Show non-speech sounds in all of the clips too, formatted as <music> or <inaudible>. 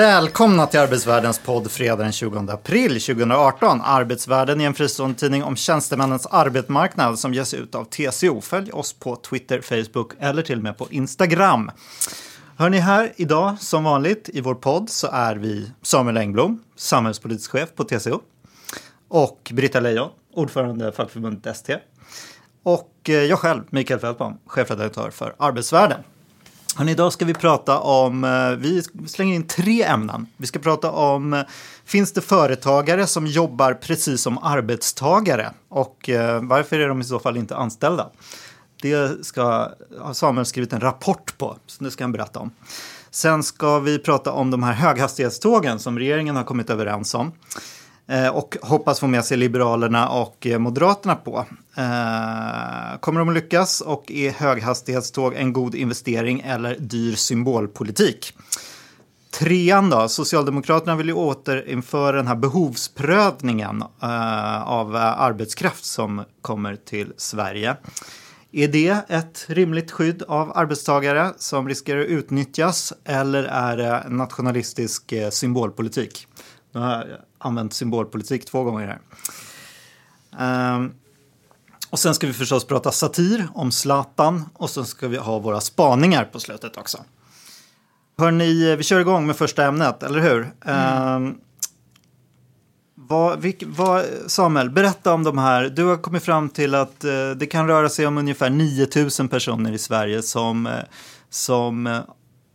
Välkomna till Arbetsvärldens podd fredag den 20 april 2018. Arbetsvärlden är en fristående tidning om tjänstemännens arbetsmarknad som ges ut av TCO. Följ oss på Twitter, Facebook eller till och med på Instagram. Hör ni här idag, som vanligt i vår podd, så är vi Samuel Engblom, samhällspolitisk chef på TCO. Och Britta Lejon, ordförande fackförbundet ST. Och eh, jag själv, Mikael Fältman, chefredaktör för Arbetsvärlden. Hörrni, idag ska vi prata om, eh, vi slänger in tre ämnen. Vi ska prata om, eh, finns det företagare som jobbar precis som arbetstagare? Och eh, varför är de i så fall inte anställda? Det ska, har Samuel skrivit en rapport på, så det ska han berätta om. Sen ska vi prata om de här höghastighetstågen som regeringen har kommit överens om. Och hoppas få med sig Liberalerna och Moderaterna på. Eh, kommer de att lyckas och är höghastighetståg en god investering eller dyr symbolpolitik? Trean då, Socialdemokraterna vill ju återinföra den här behovsprövningen eh, av eh, arbetskraft som kommer till Sverige. Är det ett rimligt skydd av arbetstagare som riskerar att utnyttjas eller är det nationalistisk symbolpolitik? Nu har jag använt symbolpolitik två gånger här. Um, och sen ska vi förstås prata satir om Zlatan och sen ska vi ha våra spaningar på slutet också. Hörni, vi kör igång med första ämnet, eller hur? Mm. Um, vad, vilk, vad, Samuel, berätta om de här. Du har kommit fram till att uh, det kan röra sig om ungefär 9000 personer i Sverige som, uh, som uh,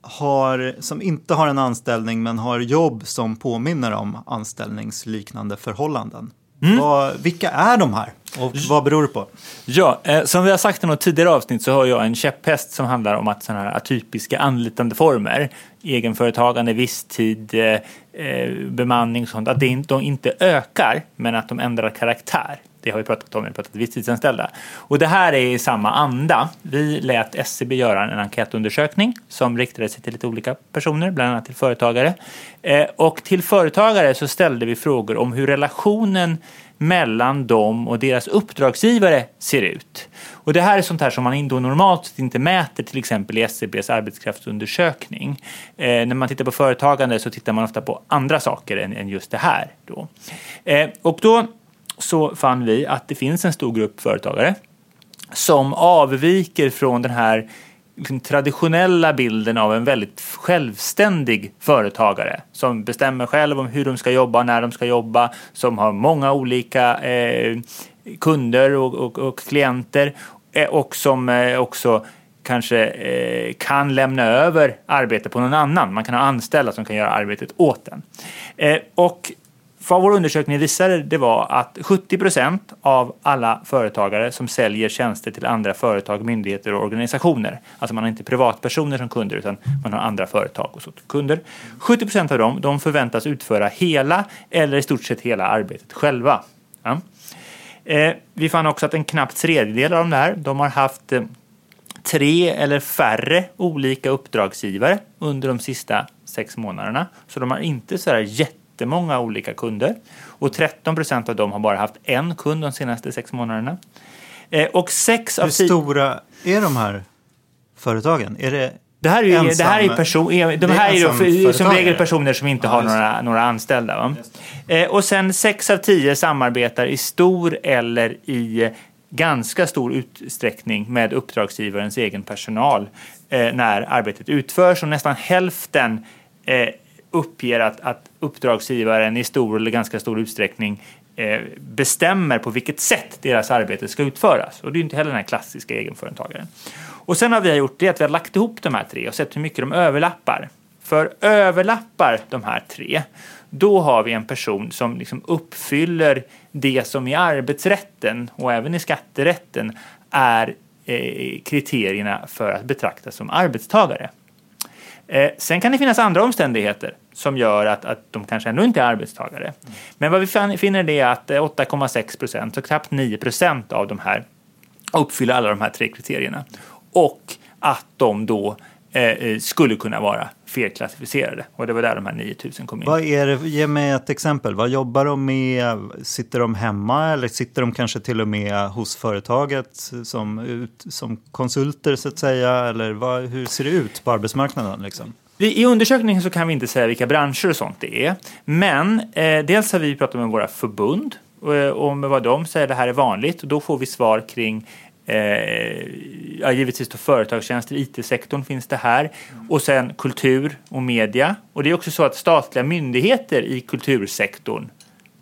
har, som inte har en anställning men har jobb som påminner om anställningsliknande förhållanden. Mm. Vad, vilka är de här och vad beror det på? Ja, eh, som vi har sagt i något tidigare avsnitt så har jag en käpphäst som handlar om att sådana här atypiska anlitande former, egenföretagande, visstid, eh, eh bemanning och sånt, att de inte ökar men att de ändrar karaktär. Det har vi pratat om, vi har pratat visstidsanställda. Och det här är i samma anda. Vi lät SCB göra en enkätundersökning som riktade sig till lite olika personer, bland annat till företagare. Eh, och till företagare så ställde vi frågor om hur relationen mellan dem och deras uppdragsgivare ser ut. Och det här är sånt här som man då normalt inte mäter till exempel i SCBs arbetskraftsundersökning. Eh, när man tittar på företagande så tittar man ofta på andra saker än, än just det här. Då. Eh, och då så fann vi att det finns en stor grupp företagare som avviker från den här liksom, traditionella bilden av en väldigt självständig företagare som bestämmer själv om hur de ska jobba, när de ska jobba, som har många olika eh, kunder och, och, och klienter eh, och som eh, också kanske eh, kan lämna över arbete på någon annan. Man kan ha anställda som kan göra arbetet åt en. Eh, och vad vår undersökning visade det var att 70 procent av alla företagare som säljer tjänster till andra företag, myndigheter och organisationer, alltså man har inte privatpersoner som kunder utan man har andra företag och så kunder. 70 procent av dem de förväntas utföra hela eller i stort sett hela arbetet själva. Ja. Eh, vi fann också att en knapp tredjedel av de här, de har haft eh, tre eller färre olika uppdragsgivare under de sista sex månaderna. Så de har inte så här jätte jättemånga olika kunder och 13 procent av dem har bara haft en kund de senaste sex månaderna. Eh, och sex Hur stora är de här företagen? Är det det här är, ju, det här är, person, de här är, är som regel personer som inte ja, har några, några anställda. Eh, och sen sex av tio samarbetar i stor eller i ganska stor utsträckning med uppdragsgivarens egen personal eh, när arbetet utförs och nästan hälften eh, uppger att, att uppdragsgivaren i stor eller ganska stor utsträckning eh, bestämmer på vilket sätt deras arbete ska utföras. Och det är inte heller den här klassiska egenföretagaren. Och sen har vi gjort det att vi har lagt ihop de här tre och sett hur mycket de överlappar. För överlappar de här tre, då har vi en person som liksom uppfyller det som i arbetsrätten och även i skatterätten är eh, kriterierna för att betraktas som arbetstagare. Eh, sen kan det finnas andra omständigheter som gör att, att de kanske ändå inte är arbetstagare. Men vad vi finner är att eh, 8,6 procent, så knappt 9 procent av de här uppfyller alla de här tre kriterierna. Och att de då eh, eh skulle kunna vara felklassificerade. Och det var där de här 9000 kom in. Vad är det, ge mig ett exempel. Vad jobbar de med? Sitter de hemma eller sitter de kanske till och med hos företaget som, ut, som konsulter så att säga? Eller vad, hur ser det ut på arbetsmarknaden? Liksom? I undersökningen så kan vi inte säga vilka branscher och sånt det är. Men eh, dels har vi pratat med våra förbund eh, och, om vad de säger det här är vanligt. Och då får vi svar kring eh, ja, givetvis då företagstjänster, IT-sektorn finns det här. Och sen kultur och media. Och det är också så att statliga myndigheter i kultursektorn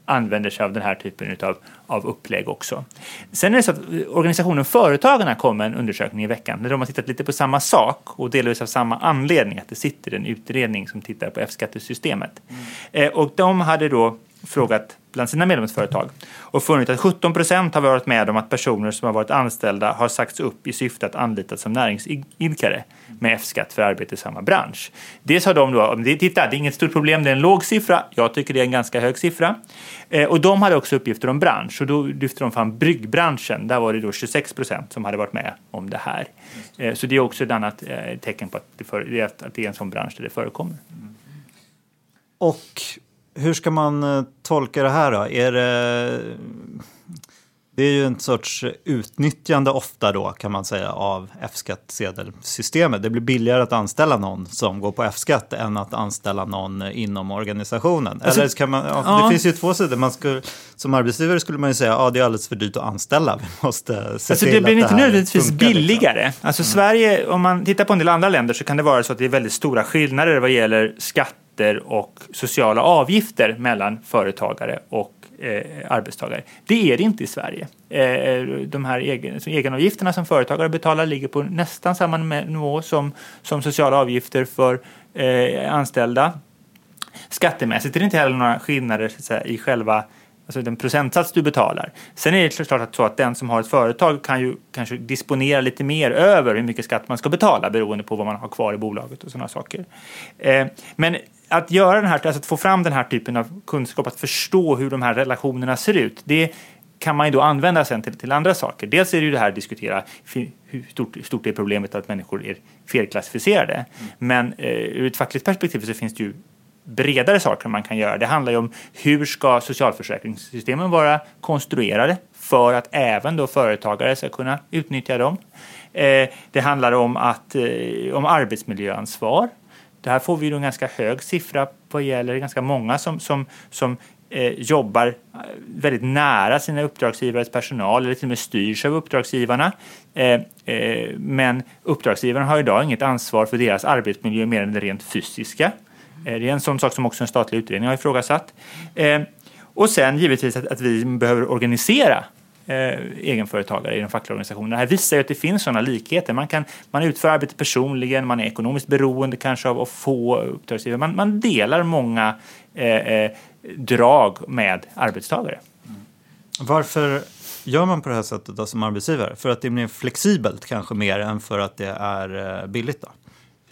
använder sig av den här typen av, av upplägg också. Sen är det så att organisationen Företagarna kom med en undersökning i veckan där de har tittat lite på samma sak och delvis av samma anledning att det sitter en utredning som tittar på F-skattesystemet. Eh, och de hade då frågat bland sina medlemsföretag och funnit att 17 procent har varit med om att personer som har varit anställda har sagts upp i syfte att anlitas som näringsidkare med F-skatt för arbete i samma bransch. Dels har de då, det- titta det är inget stort problem, det är en låg siffra, jag tycker det är en ganska hög siffra. Eh, och de hade också uppgifter om bransch och då lyfte de fram bryggbranschen, där var det då 26 procent som hade varit med om det här. Eh, så det är också ett annat eh, tecken på att det, för, att det är en sån bransch där det förekommer. Och hur ska man eh, tolka det här då? Är det, det är ju en sorts utnyttjande ofta då kan man säga av F-skattsedelsystemet. Det blir billigare att anställa någon som går på F-skatt än att anställa någon inom organisationen. Alltså- Eller kan man, ja, Ja. Det finns ju två sidor. Man skulle, som arbetsgivare skulle man ju säga att ja, det är alldeles för dyrt att anställa. Vi måste se Alltså till det blir att inte här nödvändigtvis funkar, liksom. billigare. Alltså Sverige, om man tittar på en del andra länder så kan det vara så att det är väldigt stora skillnader vad gäller skatter och sociala avgifter mellan företagare och eh, arbetstagare. Det är det inte i Sverige. Eh, de här egen, så egenavgifterna som företagare betalar ligger på nästan samma nivå som, som sociala avgifter för eh, anställda. Skattemässigt är det inte heller några skillnader så att säga, i själva alltså den procentsats du betalar. Sen är det klart att, så att den som har ett företag kan ju kanske disponera lite mer över hur mycket skatt man ska betala beroende på vad man har kvar i bolaget och sådana saker. Eh, men att göra den här, alltså att få fram den här typen av kunskap, att förstå hur de här relationerna ser ut, det kan man ju då använda sen till, till andra saker. Dels är det ju det här att diskutera hur stort, hur stort är problemet att människor är felklassificerade. Men eh, ur ett fackligt perspektiv så finns det ju bredare saker man kan göra. Det handlar ju om hur ska socialförsäkringssystemen vara konstruerade för att även då företagare ska kunna utnyttja dem. Eh, det handlar om, att, eh, om arbetsmiljöansvar. Där får vi en ganska hög siffra vad gäller ganska många som, som, som eh, jobbar eh, väldigt nära sina uppdragsgivares personal eller till och med styrs av uppdragsgivarna. Eh, eh, men uppdragsgivaren har idag inget ansvar för deras arbetsmiljö mer än det rent fysiska. Eh, Det är en sån sak som också en statlig utredning har ifrågasatt. Eh, Och sen givetvis att, att vi behöver organisera eh, egenföretagare i de fackliga organisationerna. Det här visar ju att det finns sådana likheter. Man, kan, man utför arbete personligen, man är ekonomiskt beroende kanske av att få uppdragsgivare. Man, man delar många eh, eh, drag med arbetstagare. Mm. Varför gör man på det här sättet då, som arbetsgivare? För att det är mer flexibelt kanske mer än för att det är eh, billigt då?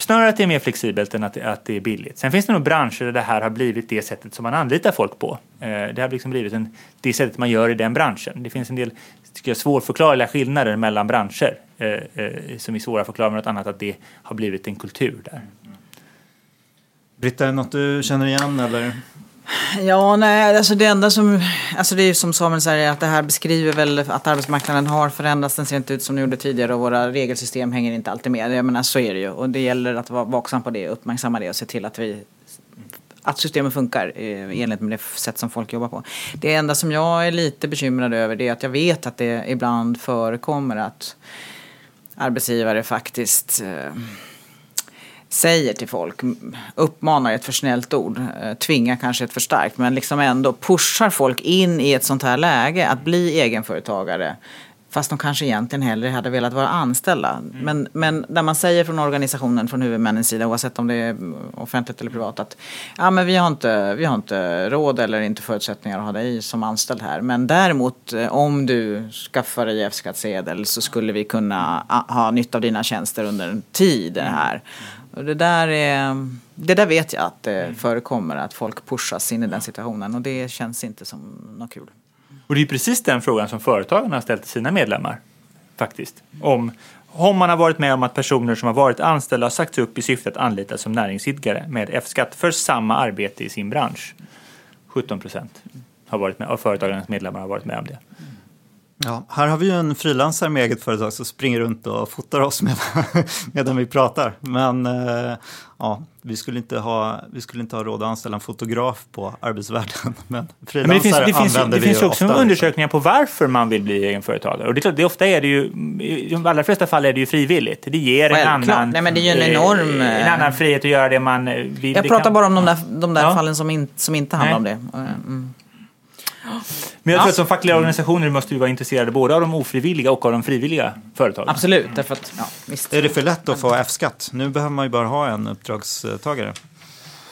Snarare att det är mer flexibelt än att det, att det är billigt. Sen finns det nog branscher där det här har blivit det sättet som man anlitar folk på. Eh, det har liksom blivit en, det sättet man gör i den branschen. Det finns en del tycker jag, svårförklarliga skillnader mellan branscher eh, eh, som är svåra att förklara med något annat att det har blivit en kultur där. Britta, är det något du känner igen eller? Ja, nej, alltså det enda som, alltså det är ju som Samuel säger att det här beskriver väl att arbetsmarknaden har förändrats. Den ser inte ut som den gjorde tidigare och våra regelsystem hänger inte alltid med. Jag menar, så är det ju och det gäller att vara vaksam på det, uppmärksamma det och se till att vi att systemet funkar eh, i enlighet med det sätt som folk jobbar på. Det enda som jag är lite bekymrad över det är att jag vet att det ibland förekommer att arbetsgivare faktiskt eh, säger till folk, uppmanar ett för snällt ord, eh, tvingar kanske ett för starkt, men liksom ändå pushar folk in i ett sånt här läge att bli egenföretagare Fast de kanske egentligen hellre hade velat vara anställda. Men, men när man säger från organisationen, från huvudmännens sida, oavsett om det är offentligt eller privat, att ja, men vi, har inte, vi har inte råd eller inte förutsättningar att ha dig som anställd här. Men däremot eh, om du skaffar dig F-skattsedel så skulle vi kunna ah, ha nytta av dina tjänster under en tid här. Och det, där är, det där vet jag att det förekommer, att folk pushas in i den situationen. Och det känns inte som något kul. Och det är precis den frågan som företagen har ställt till sina medlemmar. Faktiskt. Om, om man har varit med om att personer som har varit anställda har sagts upp i syfte att anlitas som näringsidkare med F-skatt för samma arbete i sin bransch. 17 procent av företagarnas medlemmar har varit med om det. Ja, här har vi ju en frilansare med eget företag som springer runt och fotar oss med, <laughs> medan vi pratar. Men eh, ja, vi skulle, inte ha, vi skulle inte ha råd att anställa en fotograf på arbetsvärlden. <laughs> Men frilansare Men det finns, det finns, använder det vi finns ju också ofta. undersökningar på varför man vill bli egenföretagare. Och det är klart, det ofta är det ju, i de allra flesta fall är det ju frivilligt. Det ger en Självklart. annan, Nej, men det är ju en eh, enorm, en eh, annan frihet att göra det man eh, vill. Jag pratar kan- bara om de där, de där Ja. fallen som, in, som inte handlar Nej. om det. Mm. Men jag tror Ja. att som fackliga organisationer måste vi vara intresserade både av de ofrivilliga och av de frivilliga företagen. Absolut, därför att, ja, visst. Är det för lätt att få F-skatt? Nu behöver man ju bara ha en uppdragstagare.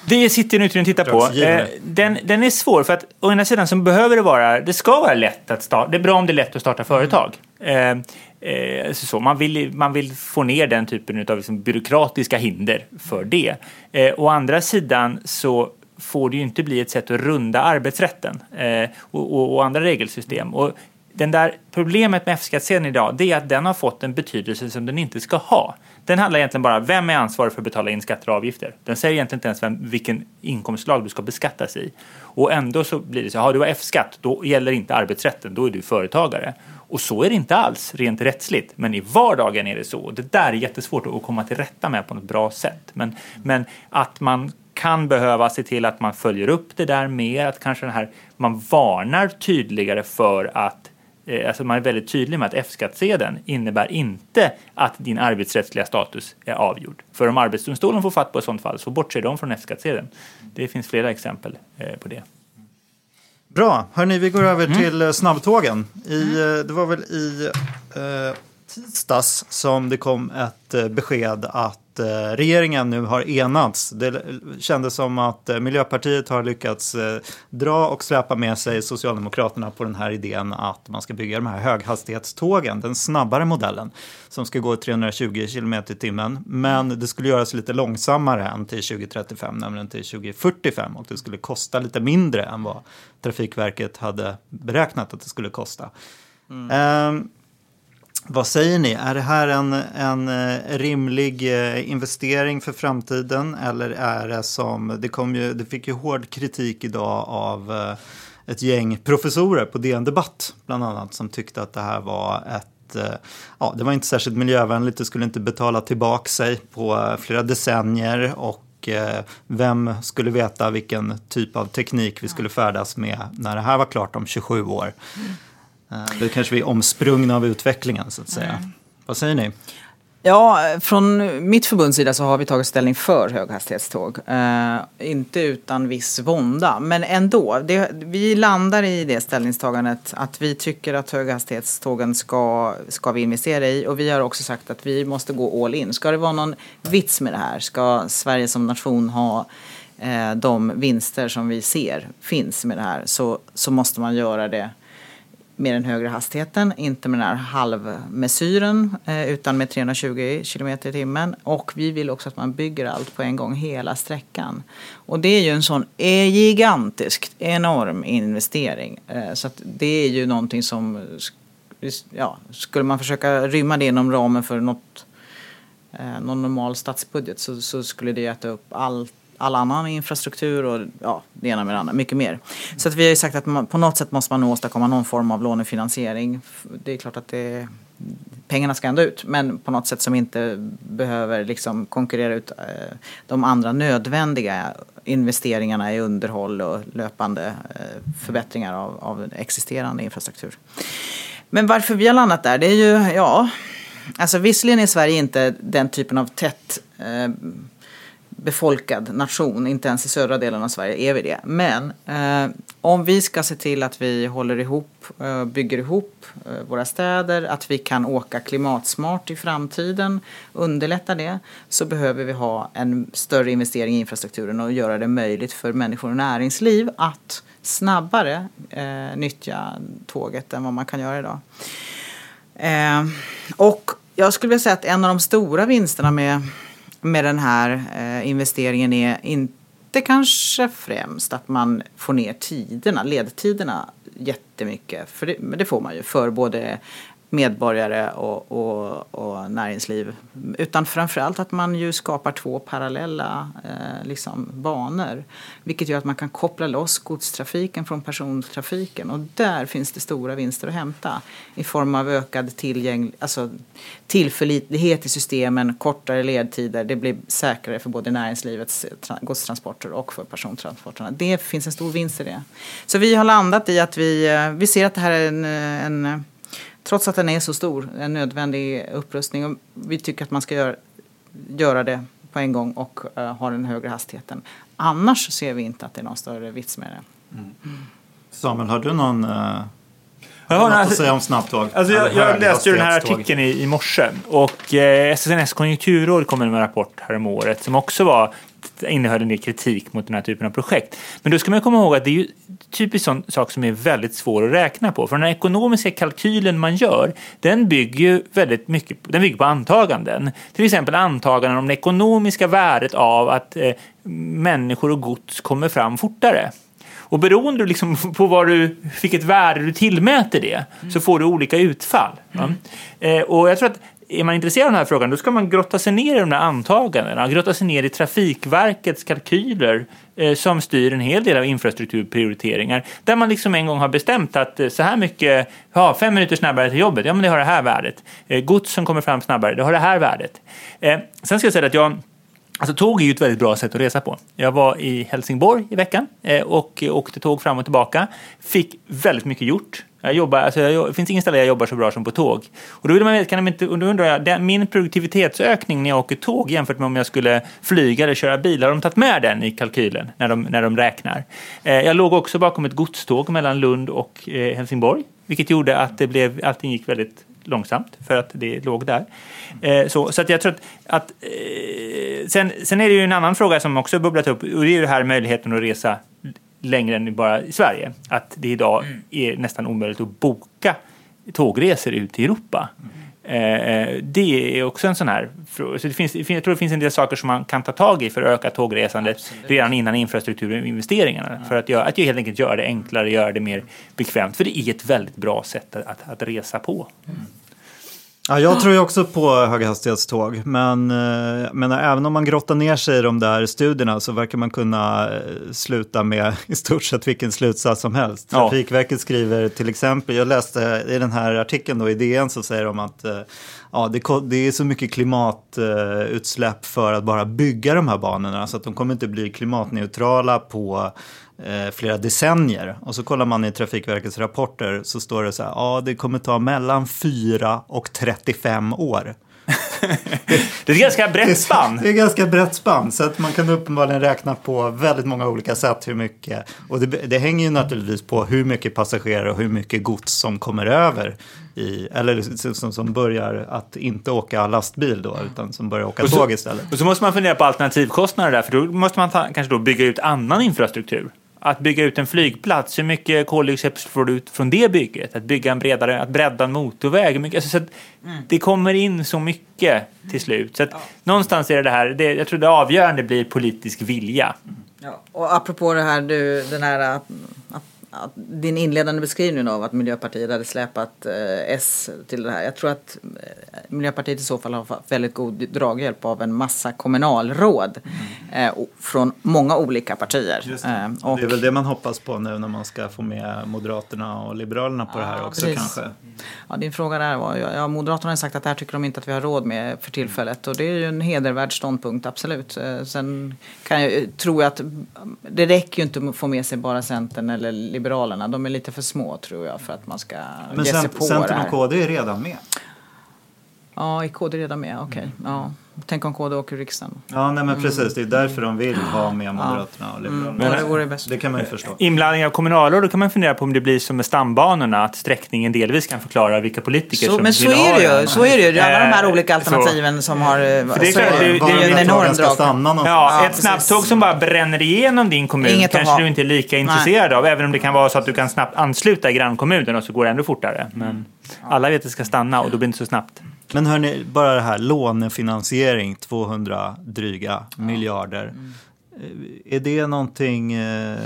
Det sitter en utredning och tittar på. Eh, den, den är svår för att å ena sidan så behöver det vara, det ska vara lätt att starta, det är bra om det är lätt att starta företag. Eh, eh, så, man, vill, man vill få ner den typen av liksom byråkratiska hinder för det. Eh, å andra sidan så får det ju inte bli ett sätt att runda arbetsrätten eh, och, och, och andra regelsystem. Och den där problemet med F-skattsedeln idag det är att den har fått en betydelse som den inte ska ha. Den handlar egentligen bara vem är ansvarig för att betala in skatter och avgifter. Den säger egentligen inte ens vem, vilken inkomstslag du ska beskattas i. Och ändå så blir det så, har du F-skatt då gäller inte arbetsrätten, då är du företagare. Och så är det inte alls rent rättsligt, men i vardagen är det så. Och det där är jättesvårt att komma till rätta med på något bra sätt. Men, men att man kan behöva se till att man följer upp det där mer, att kanske den här, man varnar tydligare för att eh, Alltså man är väldigt tydlig med att F-skattsedeln innebär inte att din arbetsrättsliga status är avgjord. För om Arbetsdomstolen får fatt på ett sådant fall så bortser de från F-skattsedeln. Det finns flera exempel eh, på det. Bra, hörni, vi går över Mm. till eh, snabbtågen. I, det var väl i eh, tisdags som det kom ett besked att eh, regeringen nu har enats. Det kändes som att eh, Miljöpartiet har lyckats eh, dra och släpa med sig Socialdemokraterna på den här idén att man ska bygga de här höghastighetstågen, den snabbare modellen, som ska gå 320 km i timmen. Men det skulle göras lite långsammare än till 2035, nämligen till 2045 och det skulle kosta lite mindre än vad Trafikverket hade beräknat att det skulle kosta. Ehm, vad säger ni? Är det här en, en eh, rimlig eh, investering för framtiden eller är det som, det, kom ju, det fick ju hård kritik idag av eh, ett gäng professorer på DN Debatt bland annat som tyckte att det här var ett Ja, det var inte särskilt miljövänligt, det skulle inte betala tillbaka sig på flera decennier och vem skulle veta vilken typ av teknik vi skulle färdas med när det här var klart om 27 år. Eh, Då kanske vi är omsprungna av utvecklingen så att säga. Vad säger ni? Ja, från mitt förbunds sida så har vi tagit ställning för höghastighetståg. Eh, inte utan viss vånda, men ändå. Det, vi landar i det ställningstagandet att vi tycker att höghastighetstågen ska, ska vi investera i. Och vi har också sagt att vi måste gå all in. Ska det vara någon vits med det här? Ska Sverige som nation ha eh, de vinster som vi ser finns med det här så, så måste man göra det med den högre hastigheten, inte med den här halvmesyren eh, utan med 320 km i timmen. Och vi vill också att man bygger allt på en gång, hela sträckan. Och det är ju en sån eh, gigantisk, enorm investering. Eh, så att det är ju någonting som, ja, skulle man försöka rymma det inom ramen för något, någon normal statsbudget så, så skulle det äta upp allt all annan infrastruktur och ja, det ena med det andra, mycket mer. Så att vi har ju sagt att man, på något sätt måste man nog åstadkomma någon form av lånefinansiering. Det är klart att det, pengarna ska ändå ut, men på något sätt som inte behöver liksom konkurrera ut eh, de andra nödvändiga investeringarna i underhåll och löpande eh, förbättringar av, av existerande infrastruktur. Men varför vi har landat där, det är ju, ja, alltså visserligen är Sverige inte den typen av tätt eh, befolkad nation, inte ens i södra delen av Sverige är vi det. Men eh, om vi ska se till att vi håller ihop, eh, bygger ihop eh, våra städer, att vi kan åka klimatsmart i framtiden, underlätta det, så behöver vi ha en större investering i infrastrukturen och göra det möjligt för människor och näringsliv att snabbare eh, nyttja tåget än vad man kan göra idag. Eh, och jag skulle vilja säga att en av de stora vinsterna med, med den här eh, investeringen är inte kanske främst att man får ner tiderna, ledtiderna jättemycket. För det, men det får man ju för både medborgare och, och, och näringsliv. Utan framförallt att man ju skapar två parallella eh, liksom, banor. Vilket gör att man kan koppla loss godstrafiken från persontrafiken. Och där finns det stora vinster att hämta. I form av ökad tillgäng, alltså, tillförlitlighet i systemen, kortare ledtider. Det blir säkrare för både näringslivets eh, godstransporter och för persontransporterna. Det finns en stor vinst i det. Så vi har landat i att vi, eh, vi ser att det här är en, eh, en trots att den är så stor, en nödvändig upprustning. Och vi tycker att man ska göra, göra det på en gång och uh, ha den högre hastigheten. Annars ser vi inte att det är någon större vits med det. Mm. Samuel, har du någon uh... Jag har något alltså, att säga om snabbtåg? Alltså jag, jag läste ju den här artikeln i, i morse och eh, SSNS konjunkturråd kom med en rapport här om året som också var innehöll en del kritik mot den här typen av projekt. Men då ska man komma ihåg att det är ju typiskt sån sak som är väldigt svår att räkna på. För den ekonomiska kalkylen man gör, den bygger ju väldigt mycket den bygger på antaganden. Till exempel antaganden om det ekonomiska värdet av att eh, människor och gods kommer fram fortare. Och beroende liksom på vad du, vilket värde du tillmäter det mm. så får du olika utfall. Mm. Eh, och jag tror att är man intresserad av den här frågan då ska man grotta sig ner i de där antagandena, grotta sig ner i Trafikverkets kalkyler eh, som styr en hel del av infrastrukturprioriteringar. Där man liksom en gång har bestämt att eh, så här mycket, ja, fem minuter snabbare till jobbet, ja men det har det här värdet. Eh, gods som kommer fram snabbare, det har det här värdet. Eh, sen ska jag säga att jag Alltså tåg är ju ett väldigt bra sätt att resa på. Jag var i Helsingborg i veckan eh, och åkte tåg fram och tillbaka. Fick väldigt mycket gjort. Jag jobbar, alltså jag, det finns ingen ställe jag jobbar så bra som på tåg. Och då, vill man, kan man inte, då undrar jag, den, min produktivitetsökning när jag åker tåg jämfört med om jag skulle flyga eller köra bil, har de tagit med den i kalkylen när de, när de räknar? Eh, jag låg också bakom ett godståg mellan Lund och eh, Helsingborg, vilket gjorde att det blev, allting gick väldigt långsamt för att det låg där. Eh, så, så att jag tror att, att eh, sen, sen är det ju en annan fråga som också bubblat upp och det är ju det här möjligheten att resa längre än bara i Sverige. Att det idag mm. är nästan omöjligt att boka tågresor ut i Europa. Mm. Eh, det är också en sån här så det finns, Jag tror det finns en del saker som man kan ta tag i för att öka tågresandet Absolut. redan innan infrastrukturinvesteringarna. Mm. För att, göra, att helt enkelt göra det enklare, göra det mer bekvämt. För det är ett väldigt bra sätt att, att, att resa på. Mm. Ja, jag tror ju också på höghastighetståg, men, eh, men även om man grottar ner sig i de där studierna så verkar man kunna eh, sluta med <laughs> i stort sett vilken slutsats som helst. Trafikverket skriver till exempel, jag läste i den här artikeln då i DN så säger de att eh, ja, det, det är så mycket klimatutsläpp för att bara bygga de här banorna så att de kommer inte bli klimatneutrala på eh, flera decennier. Och så kollar man i Trafikverkets rapporter så står det så här, ja det kommer ta mellan 4 och 35 år. <laughs> det är ett ganska brett spann. Det är ett ganska brett spann, så att man kan uppenbarligen räkna på väldigt många olika sätt hur mycket. Och det, det hänger ju naturligtvis på hur mycket passagerare och hur mycket gods som kommer över. I, eller som, som börjar att inte åka lastbil då, utan som börjar åka så, tåg istället. Och så måste man fundera på alternativkostnader där, för då måste man ta, kanske då bygga ut annan infrastruktur att bygga ut en flygplats, hur mycket koldioxid får du ut från det bygget? Att bygga en bredare, att bredda en motorväg. Mycket, alltså, så mm. Det kommer in så mycket till slut. Så att, ja. Någonstans är det det här, det, jag tror det avgörande blir politisk vilja. Ja. Och apropå det här, du, den här att, din inledande beskrivning av att Miljöpartiet hade släpat eh, S till det här. Jag tror att eh, Miljöpartiet i så fall har fått väldigt god draghjälp av en massa kommunalråd mm. eh, från många olika partier. Det. Och, det är väl det man hoppas på nu när man ska få med Moderaterna och Liberalerna på ja, det här också precis. kanske. Ja, din fråga där var, ja, Moderaterna har sagt att det här tycker de inte att vi har råd med för tillfället och det är ju en hedervärd ståndpunkt, absolut. Sen kan jag, tror jag att det räcker ju inte att få med sig bara Centern eller Liberalerna. De är lite för små tror jag för att man ska Men ge sig på Centern det här. och KD är redan med. Ja, är KD redan med? Okej. Ja. Tänk om KD åker riksdagen. Ja, nej men precis. Det är därför de vill ha med Moderaterna och Liberalerna. Ja, det vore bäst. Det kan man ju förstå. Inblandning av kommunalråd, då kan man fundera på om det blir som med stambanorna, att sträckningen delvis kan förklara vilka politiker Så, som men så vill ha är det ju. Så är det ju. Det är alla de här Eh, olika så. alternativen som har... eh, det är så klart, det- det- det är ju en enorm drag. stanna någonstans. Ja, Ja, ett snabbtåg som bara bränner igenom din kommun Inget att kanske ha. du inte är lika intresserad av. Även om det kan vara så att du kan snabbt ansluta i grannkommunen och så går det ännu fortare. Men alla vet att det ska stanna och då blir det inte så snabbt. Men hörni, bara det här lånefinansiering, 200 dryga miljarder. Mm. Eh, Är det någonting eh,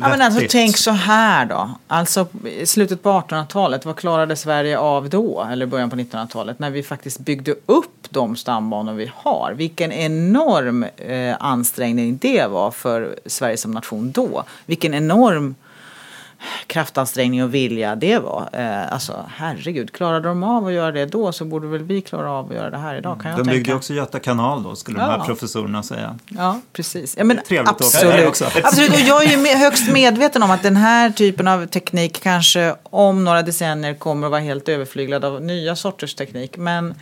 Ja, men alltså, tänk så här då. Alltså i slutet på 1800-talet, vad klarade Sverige av då? Eller början på 1900-talet? När vi faktiskt byggde upp de stambanor vi har. Vilken enorm eh, ansträngning det var för Sverige som nation då. Vilken enorm kraftansträngning och vilja det var. Eh, alltså herregud, klarade de av att göra det då så borde väl vi klara av att göra det här idag kan jag De tänka. byggde ju också Göta kanal då, skulle de här Ja. professorerna säga. Ja, precis. Ja, men trevligt absolut. också. absolut. Och jag är ju högst medveten om att den här typen av teknik kanske om några decennier kommer att vara helt överflyglad av nya sorters teknik. Men,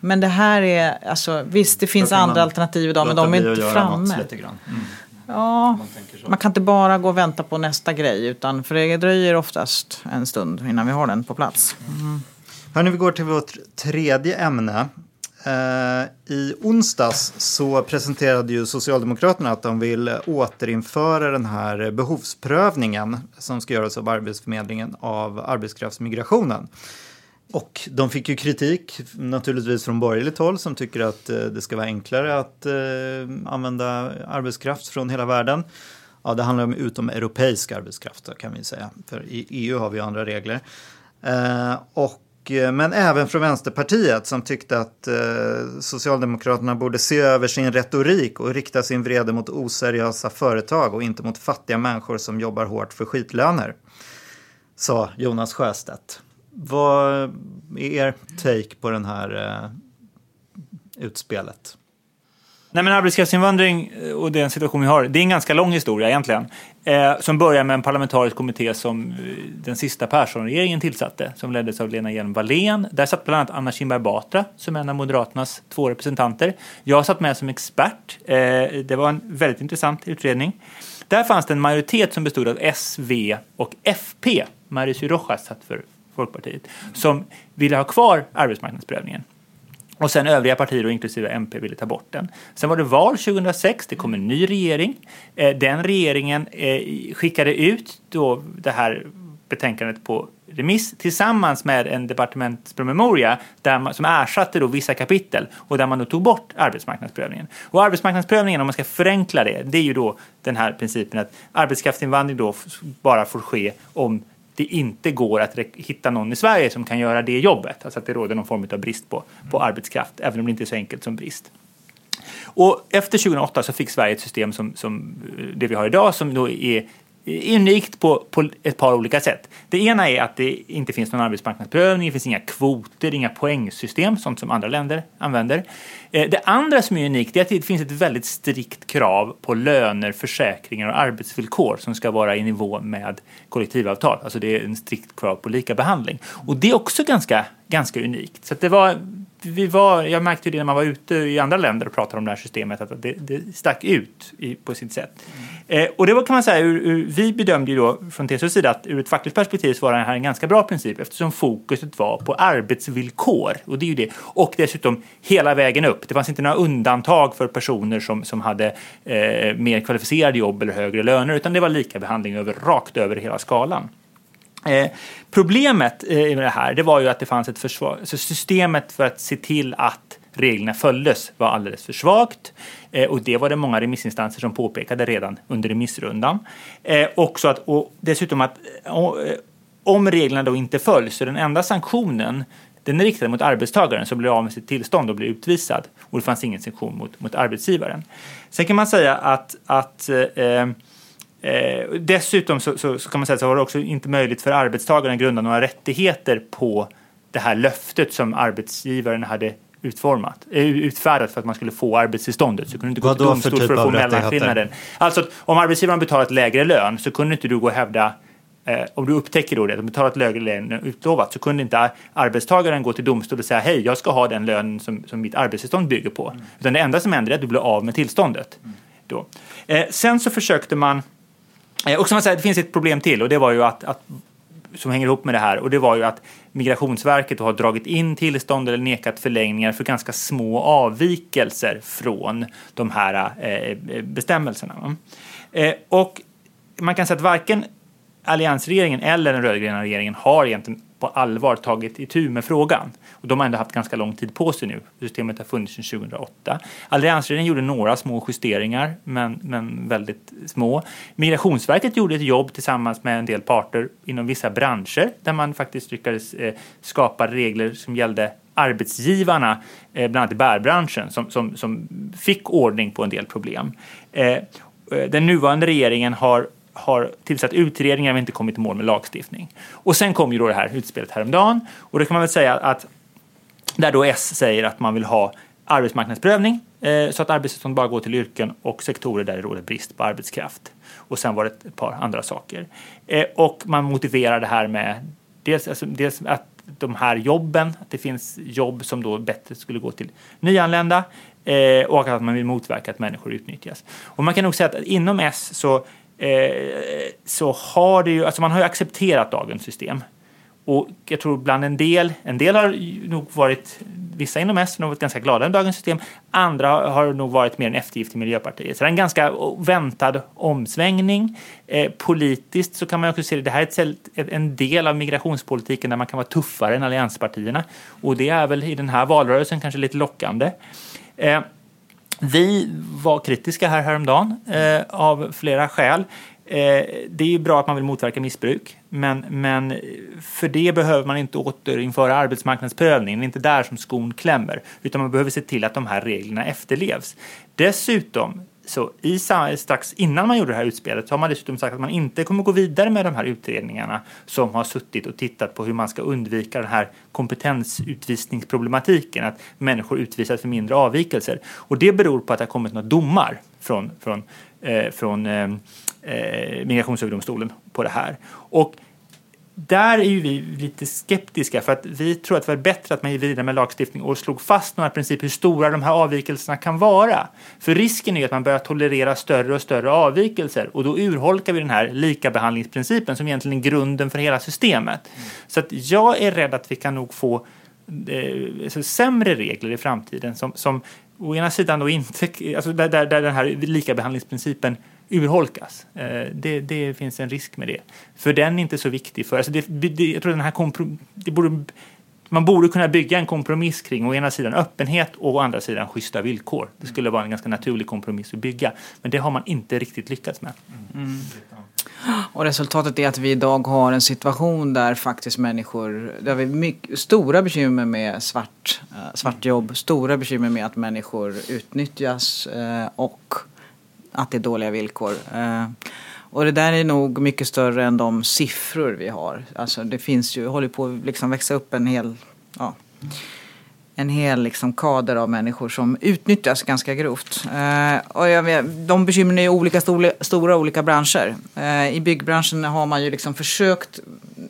men det här är, alltså visst det finns andra alternativ idag men de är inte framme. Mm. Ja, man kan inte bara gå och vänta på nästa grej utan för det dröjer oftast en stund innan vi har den på plats. Hörni, vi går till vårt tredje ämne. Eh, I onsdags så presenterade ju Socialdemokraterna att de vill återinföra den här behovsprövningen som ska göras av Arbetsförmedlingen av arbetskraftsmigrationen. Och de fick ju kritik naturligtvis från borgerligt håll som tycker att eh, det ska vara enklare att eh, använda arbetskraft från hela världen. Ja, det handlar om utomeuropeisk arbetskraft kan vi säga. För i EU har vi ju andra regler. Eh, och, men även från Vänsterpartiet som tyckte att eh, Socialdemokraterna borde se över sin retorik och rikta sin vrede mot oseriösa företag och inte mot fattiga människor som jobbar hårt för skitlöner. Sa Jonas Sjöstedt. Vad är er take på den här eh, utspelet? Nej, men arbetskraftsinvandring eh, och den situation vi har, det är en ganska lång historia egentligen. Eh, som börjar med en parlamentarisk kommitté som eh, den sista Persson-regeringen tillsatte, som leddes av Lena Hjelm-Wallén. Där satt bland annat Anna Kinberg Batra som en av Moderaternas två representanter. Jag satt med som expert. Eh, det var en väldigt intressant utredning. Där fanns det en majoritet som bestod av S, V och FP. Mauricio Rojas satt för Folkpartiet, som ville ha kvar arbetsmarknadsprövningen. Och sen övriga partier, och inklusive MP, ville ta bort den. Sen var det val 2006, det kom en ny regering. Eh, den regeringen eh, skickade ut då det här betänkandet på remiss tillsammans med en departementspromemoria där man, som ersatte då vissa kapitel och där man då tog bort arbetsmarknadsprövningen. Och arbetsmarknadsprövningen, om man ska förenkla det, det är ju då den här principen att arbetskraftsinvandring då bara får ske om det inte går att hitta någon i Sverige som kan göra det jobbet. Alltså att det råder någon form av brist på, på arbetskraft, även om det inte är så enkelt som brist. Och efter 2008 så fick Sverige ett system som, som eh, det vi har idag som då är är unikt på, på ett par olika sätt. Det ena är att det inte finns någon arbetsmarknadsprövning, det finns inga kvoter, inga poängsystem, sånt som andra länder använder. Eh, det andra som är unikt är att det finns ett väldigt strikt krav på löner, försäkringar och arbetsvillkor som ska vara i nivå med kollektivavtal. Alltså det är en strikt krav på lika behandling. Och det är också ganska, ganska unikt. Så att det var vi var, jag märkte ju det när man var ute i andra länder och pratade om det här systemet, att det, det stack ut i, på sitt sätt. Eh, och det var, kan man säga, ur, ur, vi bedömde ju då från TCOs sida att ur ett fackligt perspektiv så var det här en ganska bra princip eftersom fokuset var på arbetsvillkor. Och det är ju det. Och dessutom hela vägen upp. Det fanns inte några undantag för personer som, som hade eh, mer kvalificerade jobb eller högre löner, utan det var lika behandling över, rakt över hela skalan. Eh, problemet eh, med det här det var ju att det fanns ett försvar, så systemet för att se till att reglerna följdes var alldeles för svagt. Eh, och det var det många remissinstanser som påpekade redan under remissrundan. Eh, också att, och dessutom att eh, eh, om reglerna då inte följs så den enda sanktionen den är riktad mot arbetstagaren som blir av med sitt tillstånd och blir utvisad. Och det fanns ingen sanktion mot, mot arbetsgivaren. Sen kan man säga att, att eh, Eh, dessutom så, så, så kan man säga så var det också inte möjligt för arbetstagaren att grunda några rättigheter på det här löftet som arbetsgivaren hade utformat, eh, utfärdat för att man skulle få arbetstillståndet. Så kunde du inte gå till för domstol för, typ att få mellanskillnaden. Alltså om arbetsgivaren betalat lägre lön så kunde inte du gå och hävda eh, om du upptäcker då det, att de betalar ett lägre lön än utlovat, så kunde inte ar- arbetstagaren gå till domstol och säga hej, jag ska ha den lön som, som mitt arbetstillstånd bygger på. Utan det enda som händer är att du blir av med tillståndet. Då. Eh, sen så försökte man, eh, och som man säger, det finns ett problem till och det var ju att, att som hänger ihop med det här och det var ju att Migrationsverket har dragit in tillstånd eller nekat förlängningar för ganska små avvikelser från de här eh, bestämmelserna. va. Eh, och man kan säga att varken alliansregeringen eller den rödgröna regeringen har egentligen på allvar tagit itu med frågan. Och de har ändå haft ganska lång tid på sig nu. Systemet har funnits sedan 2008. Alliansregeringen gjorde några små justeringar, men, men väldigt små. Migrationsverket gjorde ett jobb tillsammans med en del parter inom vissa branscher där man faktiskt lyckades eh, skapa regler som gällde arbetsgivarna, eh, bland annat i bärbranschen, som, som, som fick ordning på en del problem. Eh, eh den nuvarande regeringen har har tillsatt utredningar men inte kommit i mål med lagstiftning. Och sen kom ju då det här utspelet häromdagen och då kan man väl säga att där då S säger att man vill ha arbetsmarknadsprövning eh, så att arbetstillstånd bara går till yrken och sektorer där det råder brist på arbetskraft. Och sen var det ett par andra saker. Eh, och man motiverar det här med dels, alltså, dels att de här jobben, att det finns jobb som då bättre skulle gå till nyanlända eh, och att man vill motverka att människor utnyttjas. Och man kan nog säga att inom S så Eh, så har det ju, alltså man har ju accepterat dagens system. Och jag tror bland en del, en del har nog varit, vissa inom S har nog varit ganska glada med dagens system. Andra har nog varit mer en eftergift till Miljöpartiet. Så det är en ganska väntad omsvängning. Eh, politiskt så kan man också se det, det här är ett, en del av migrationspolitiken där man kan vara tuffare än allianspartierna. Och det är väl i den här valrörelsen kanske lite lockande. Eh, vi var kritiska här häromdagen eh, av flera skäl. Eh, det är ju bra att man vill motverka missbruk, men, men för det behöver man inte återinföra arbetsmarknadsprövningen. Det är inte där som skon klämmer, utan man behöver se till att de här reglerna efterlevs. Dessutom så i, strax innan man gjorde det här utspelet så har man dessutom sagt att man inte kommer gå vidare med de här utredningarna som har suttit och tittat på hur man ska undvika den här kompetensutvisningsproblematiken, att människor utvisas för mindre avvikelser. Och det beror på att det har kommit några domar från, från, eh, från eh, eh Migrationsöverdomstolen på det här. Och där är ju vi lite skeptiska för att vi tror att det var bättre att man gick vidare med lagstiftning och slog fast några principer hur stora de här avvikelserna kan vara. För risken är att man börjar tolerera större och större avvikelser och då urholkar vi den här likabehandlingsprincipen som egentligen är grunden för hela systemet. Mm. Så att jag är rädd att vi kan nog få eh, sämre regler i framtiden som, som å ena sidan då inte, alltså där, där, där den här likabehandlingsprincipen urholkas. Eh, det, det, finns en risk med det. För den är inte så viktig. För, alltså det, det, jag tror den här komprom, det borde, man borde kunna bygga en kompromiss kring å ena sidan öppenhet och å andra sidan schyssta villkor. Det skulle vara en ganska naturlig kompromiss att bygga. Men det har man inte riktigt lyckats med. Mm. Och resultatet är att vi idag har en situation där faktiskt människor, där vi mycket, stora bekymmer med svart, eh, svartjobb, stora bekymmer med att människor utnyttjas eh, och att det är dåliga villkor. Eh, och det där är nog mycket större än de siffror vi har. Alltså det finns ju, håller på att liksom växa upp en hel, ja, en hel liksom kader av människor som utnyttjas ganska grovt. Eh, och jag vet, de bekymren är ju olika stora, stora olika branscher. Eh, I byggbranschen har man ju liksom försökt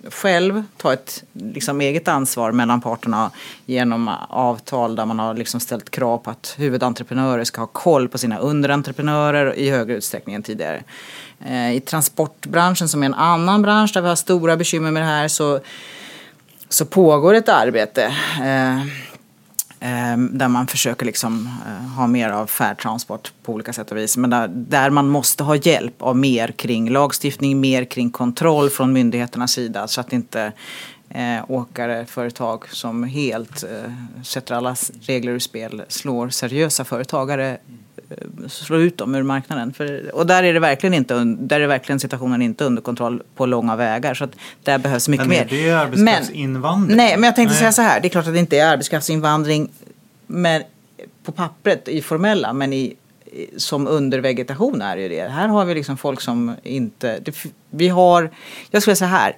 själv ta ett liksom eget ansvar mellan parterna genom avtal där man har liksom ställt krav på att huvudentreprenörer ska ha koll på sina underentreprenörer i högre utsträckning än tidigare. Eh, I transportbranschen som är en annan bransch där vi har stora bekymmer med det här så, så pågår ett arbete eh, Ehm, där man försöker liksom eh, ha mer av färdtransport på olika sätt och vis. Men där, där man måste ha hjälp av mer kring lagstiftning, mer kring kontroll från myndigheternas sida så att inte eh, åkare, företag som helt eh, sätter alla regler ur spel slår seriösa företagare slå ut dem ur marknaden. För, och där är, det verkligen inte, där är verkligen situationen inte under kontroll på långa vägar. Så att där behövs mycket men mer. Men är det arbetskraftsinvandring? nej, men jag tänkte nej. säga så här. Det är klart att det inte är arbetskraftsinvandring men, på pappret i formella, men i, som undervegetation är det det. Här har vi liksom folk som inte... Det, vi har... Jag skulle säga så här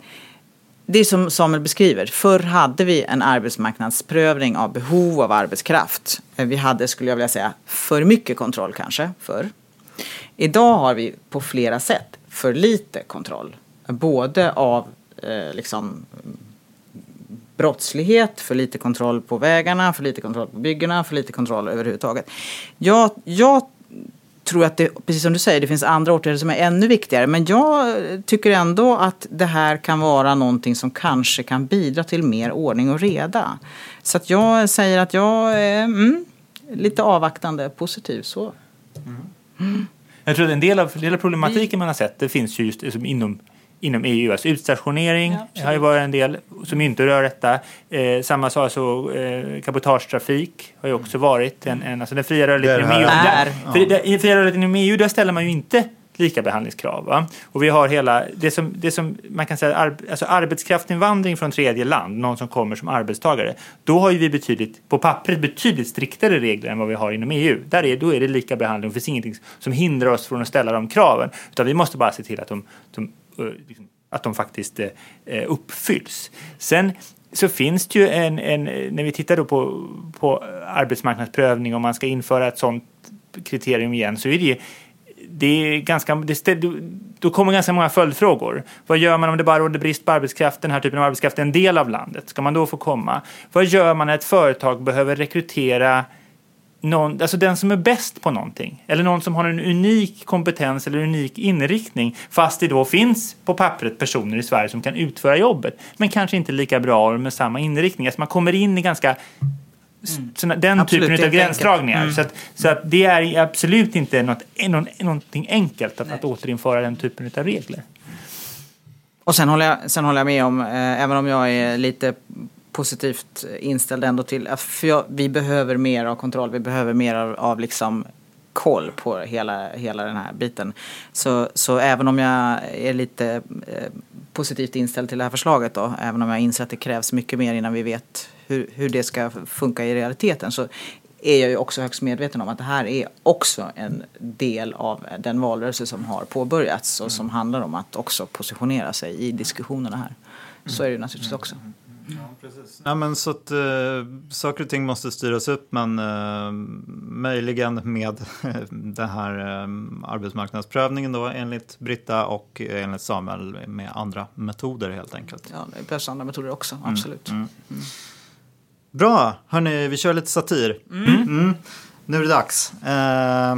det är som Samuel beskriver. Förr hade vi en arbetsmarknadsprövning av behov av arbetskraft. Eh, vi hade, skulle jag vilja säga, för mycket kontroll kanske förr. Idag har vi på flera sätt för lite kontroll. både av eh, liksom, brottslighet, för lite kontroll på vägarna, för lite kontroll på byggena, för lite kontroll överhuvudtaget. Jag, jag tror att det, precis som du säger, det finns andra åtgärder som är ännu viktigare. Men jag tycker ändå att det här kan vara någonting som kanske kan bidra till mer ordning och reda. Så att jag säger att jag är mm, lite avvaktande positiv så. Jag tror att en del av, del av problematiken man har sett det finns ju just inom, inom EU. Alltså utstationering Ja, har ju varit en del som inte rör detta. Eh, samma sak så eh, cabotagetrafik har ju också varit en, en alltså den fria rörligheten inom EU. Där, för det, I fria rörligheten inom EU där ställer man ju inte lika behandlingskrav. Va? Och vi har hela, det som, det som man kan säga, ar, alltså arbetskraftsinvandring från tredje land, någon som kommer som arbetstagare, då har ju vi betydligt, på pappret betydligt striktare regler än vad vi har inom EU. Där är, då är det lika behandling, det finns ingenting som hindrar oss från att ställa de kraven, utan vi måste bara se till att de, de, Eh, liksom, att de faktiskt eh, eh, uppfylls. Sen så finns det ju en, en när vi tittar då på, på arbetsmarknadsprövning om man ska införa ett sådant kriterium igen så är det det är ganska, det då kommer ganska många följdfrågor. Vad gör man om det bara råder brist på arbetskraft, den här typen av arbetskraft en del av landet? Ska man då få komma? Vad gör man när ett företag behöver rekrytera någon, alltså den som är bäst på någonting? Eller någon som har en unik kompetens eller unik inriktning fast det då finns på pappret personer i Sverige som kan utföra jobbet men kanske inte lika bra med samma inriktning. Alltså man kommer in i ganska såna, den Absolut, typen av gränsdragningar. Så, att, så att det är absolut inte något, någon, någonting enkelt att, att återinföra den typen av regler. Och sen håller jag, sen håller jag med om, eh, även om jag är lite positivt inställd ändå till, att för jag, vi behöver mer av kontroll, vi behöver mer av, av liksom koll på hela, hela den här biten. Så, så även om jag är lite eh, positivt inställd till det här förslaget då, även om jag inser att det krävs mycket mer innan vi vet hur, hur det ska funka i realiteten, så är jag ju också högst medveten om att det här är också en del av den valrörelse som har påbörjats och som handlar om att också positionera sig i diskussionerna här. Så är det naturligtvis också. Nej, men så att, eh, saker och ting måste styras upp men eh, möjligen med <laughs> den här eh, arbetsmarknadsprövningen då enligt Britta och enligt Samuel med andra metoder helt enkelt. Ja, det behövs andra metoder också, absolut. Bra, hörni, vi kör lite satir. Mm. Nu är det dags. Eh,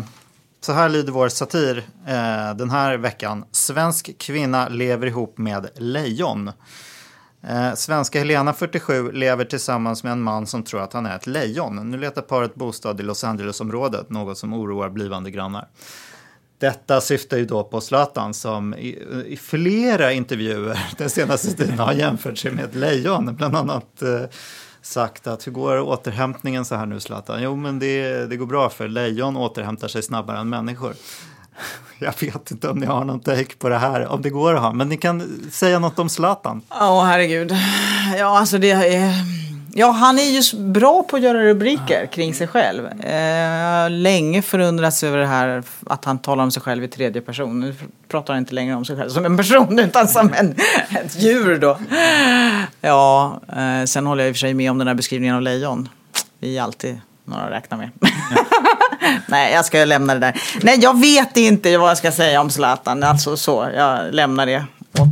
så här lyder vår satir eh, den här veckan. Svensk kvinna lever ihop med lejon. Eh, svenska Helena, 47, lever tillsammans med en man som tror att han är ett lejon. Nu letar paret bostad i Los Angeles-området, något som oroar blivande grannar. Detta syftar ju då på Zlatan som i, i flera intervjuer <laughs> den senaste tiden har jämfört sig med ett lejon. Bland annat eh, sagt att hur går återhämtningen så här nu Zlatan? Jo men det, det går bra för lejon återhämtar sig snabbare än människor. <laughs> Jag vet inte om ni har någon take på det här, om det går att ha, men ni kan säga något om Zlatan. Ja, herregud. Ja, alltså det är... Ja, han är ju bra på att göra rubriker kring sig själv. Eh, jag har länge förundrats över det här att han talar om sig själv i tredje person. Nu pratar han inte längre om sig själv som en person <laughs> utan som en, ett djur då. Ja, eh, sen håller jag i och för sig med om den här beskrivningen av lejon. Vi är alltid några att räkna med. <laughs> Nej, jag ska lämna det där. Nej, jag vet inte vad jag ska säga om Zlatan. Alltså så, jag lämnar det.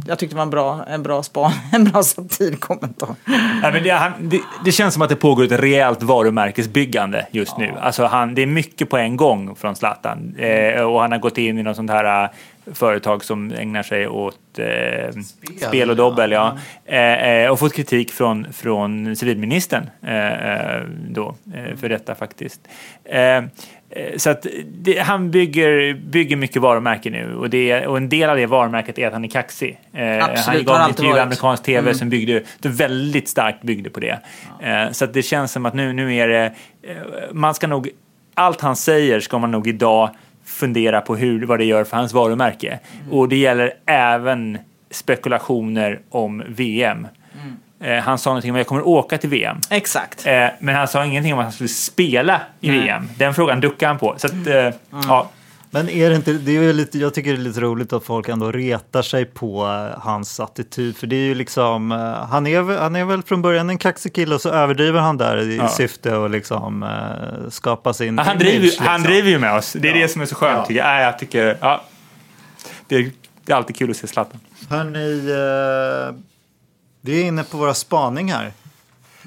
Jag tyckte det var en bra, en bra span, <laughs> en bra satirkommentar. Ja, men det, han, det, det känns som att det pågår ett rejält varumärkesbyggande just nu. Alltså han, det är mycket på en gång från Zlatan. Eh, och han har gått in i något sånt här eh, företag som ägnar sig åt eh, spel. och dobbel. Ja. Eh, eh, och fått kritik från, från civilministern eh, eh, då, eh, för detta faktiskt. Eh, så att det, han bygger, bygger mycket varumärke nu och, det, och en del av det varumärket är att han är kaxig. Eh, Absolut, han gav en intervju i amerikansk tv som byggde, väldigt starkt byggde på det. Eh, så att det känns som att nu, nu är det, eh, man ska nog, allt han säger ska man nog idag fundera på hur, vad det gör för hans varumärke. Och det gäller även spekulationer om VM. Eh, han sa någonting om att jag kommer åka till VM. Exakt. Eh, men han sa ingenting om att han skulle spela i VM. Den frågan duckade han på. Så att, eh, ja. Men är det inte, det är lite, jag tycker det är lite roligt att folk ändå retar sig på hans attityd. För det är ju liksom, han är, väl- han är väl från början en kaxig kille och så överdriver han där i Ja. syfte att liksom skapa sin han, image, driver, liksom. han driver ju med oss. Det är det som är så skönt Ja. tycker jag. Nej, jag tycker, ja, det, är, det är alltid kul att se Zlatan. Hörni, vi är inne på våra spaningar.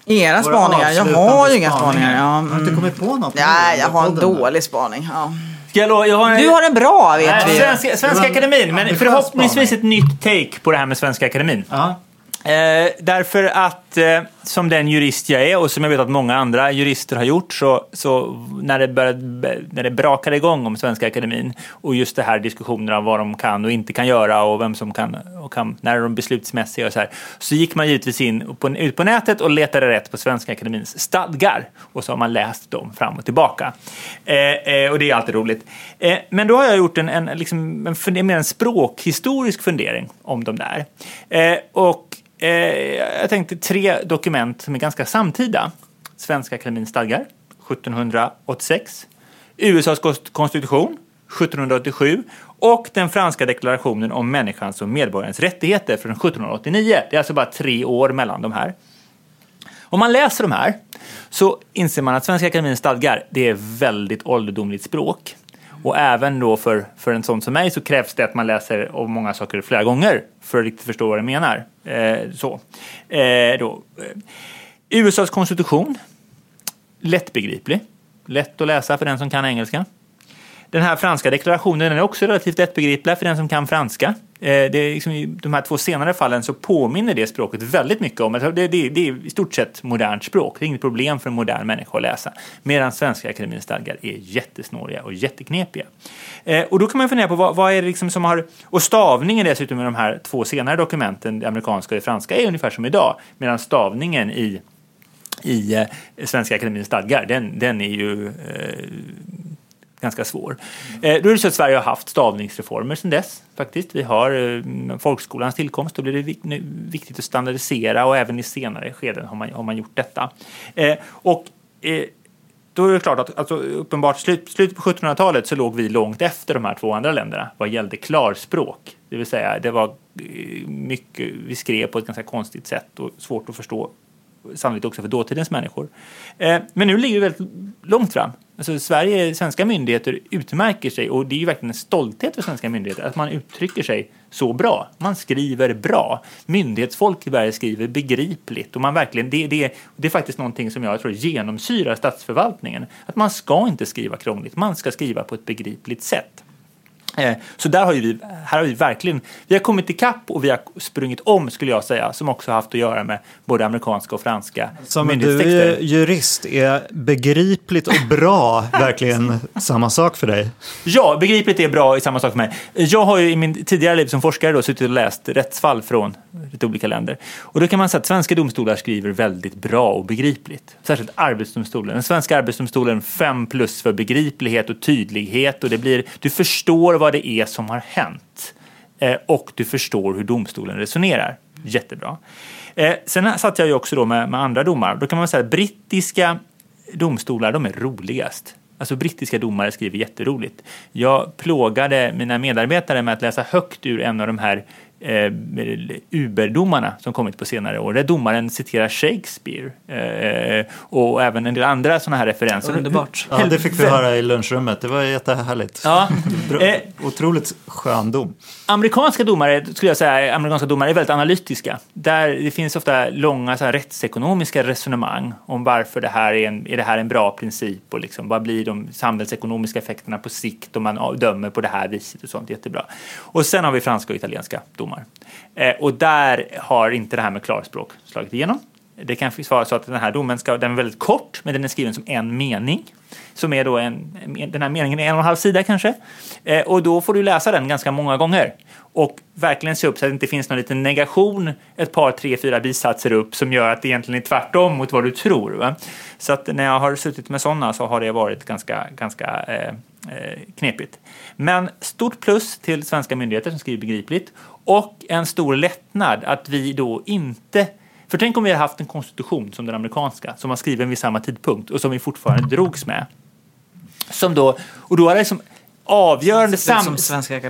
Era Våra spaningar? Jag har ju inga spaningar. Ja, Har du inte mm. kommit på något? Nej, jag har en dålig spaning. Ja. Jag, lo- jag har en, Du har en bra vet Nej, vi. Svenska, Svenska Akademin, men förhoppningsvis ett nytt take på det här med Svenska Akademin. Ja. Eh, därför att eh, som den jurist jag är och som jag vet att många andra jurister har gjort så, så när, det började, när det brakade igång om Svenska Akademin och just det här diskussionerna om vad de kan och inte kan göra och vem som kan, och kan när de är beslutsmässiga och så här. Så gick man givetvis in på, ut på nätet och letade rätt på Svenska Akademins stadgar och så har man läst dem fram och tillbaka. Eh, eh, och det är alltid roligt. Eh, men då har jag gjort en, en, liksom, en, en, en språkhistorisk fundering om de där. Eh, och Eh, jag tänkte tre dokument som är ganska samtida. Svenska Akademins stadgar 1786, USAs konstitution 1787 och den franska deklarationen om människans och medborgarens rättigheter från 1789. Det är alltså bara tre år mellan de här. Om man läser de här så inser man att Svenska Akademins stadgar det är väldigt ålderdomligt språk. Och även då för, för en sån som mig så krävs det att man läser om många saker flera gånger för att riktigt förstå vad det menar. Eh, så. Eh, då. Eh, USAs konstitution, lättbegriplig. Lätt att läsa för den som kan engelska. Den här franska deklarationen den är också relativt lättbegriplig för den som kan franska. Eh, det är liksom I de här två senare fallen så påminner det språket väldigt mycket om, alltså, det, det, det är i stort sett modernt språk. Det är inget problem för en modern människa att läsa. Medan Svenska Akademiens stadgar är jättesnåriga och jätteknepiga. Eh, Och då kan man fundera på vad, vad är det liksom som har... Och stavningen dessutom i de här två senare dokumenten, det amerikanska och det franska, är ungefär som idag. Medan stavningen i i eh, Svenska Akademiens stadgar, den, den är ju eh, ganska svår. Mm. då är det så att Sverige har haft stavningsreformer sedan dess. faktiskt. Vi har eh, folkskolans tillkomst, då blir det viktigt att standardisera och även i senare skeden har man, har man gjort detta. Eh, och då är det klart att alltså, uppenbart slut, slutet på 1700-talet så låg vi långt efter de här två andra länderna vad gällde klarspråk. Det vill säga, det var mycket, vi skrev på ett ganska konstigt sätt och svårt att förstå sannolikt också för dåtidens människor. Eh, men nu ligger vi väldigt långt fram. Alltså Sverige, svenska myndigheter utmärker sig och det är ju verkligen en stolthet för svenska myndigheter att man uttrycker sig så bra. Man skriver bra. Myndighetsfolk i Sverige skriver begripligt och man verkligen, det, det, det är faktiskt någonting som jag tror genomsyrar statsförvaltningen. Att man ska inte skriva krångligt, man ska skriva på ett begripligt sätt. Eh, Så där har vi, här har vi verkligen, vi har kommit ikapp och vi har sprungit om skulle jag säga, som också haft att göra med både amerikanska och franska Som du är jurist, är begripligt och bra <laughs> verkligen samma sak för dig? Ja, begripligt är bra i samma sak för mig. Jag har ju i min tidigare liv som forskare då suttit och läst rättsfall från lite olika länder. Och då kan man säga att svenska domstolar skriver väldigt bra och begripligt. Särskilt Arbetsdomstolen. Den svenska Arbetsdomstolen 5 plus för begriplighet och tydlighet och det blir, du förstår vad det är som har hänt. Eh, och du förstår hur domstolen resonerar. Jättebra. Eh, sen satt jag ju också då med, med andra domar. Då kan man säga att brittiska domstolar, de är roligast. Alltså brittiska domare skriver jätteroligt. Jag plågade mina medarbetare med att läsa högt ur en av de här eh, Uber-domarna som kommit på senare år. Där domaren citerar Shakespeare eh, och även en del andra sådana här referenser. Underbart. Ja, det fick vi höra i lunchrummet. Det var jättehärligt. Ja. Eh, otroligt skön dom. Amerikanska domare, skulle jag säga, amerikanska domare är väldigt analytiska. Där det finns ofta långa så här, rättsekonomiska resonemang om varför det här är, en, är det här en bra princip och liksom, vad blir de samhällsekonomiska effekterna på sikt om man dömer på det här viset och sånt. Jättebra. Och sen har vi franska och italienska domar. Eh, och där har inte det här med klarspråk slagit igenom. Det kan vara så att den här domen ska, den är väldigt kort, men den är skriven som en mening. Som är då en, den här meningen är en och en halv sida kanske. Eh, och då får du läsa den ganska många gånger. Och verkligen se upp så att det inte finns någon liten negation ett par, tre, fyra bisatser upp som gör att det egentligen är tvärtom mot vad du tror. Va? Så att när jag har suttit med sådana så har det varit ganska, ganska eh, eh, knepigt. Men stort plus till svenska myndigheter som skriver begripligt och en stor lättnad att vi då inte för tänk om vi hade haft en konstitution som den amerikanska som var skriven vid samma tidpunkt och som vi fortfarande drogs med. Som då, och då hade liksom avgörande sam,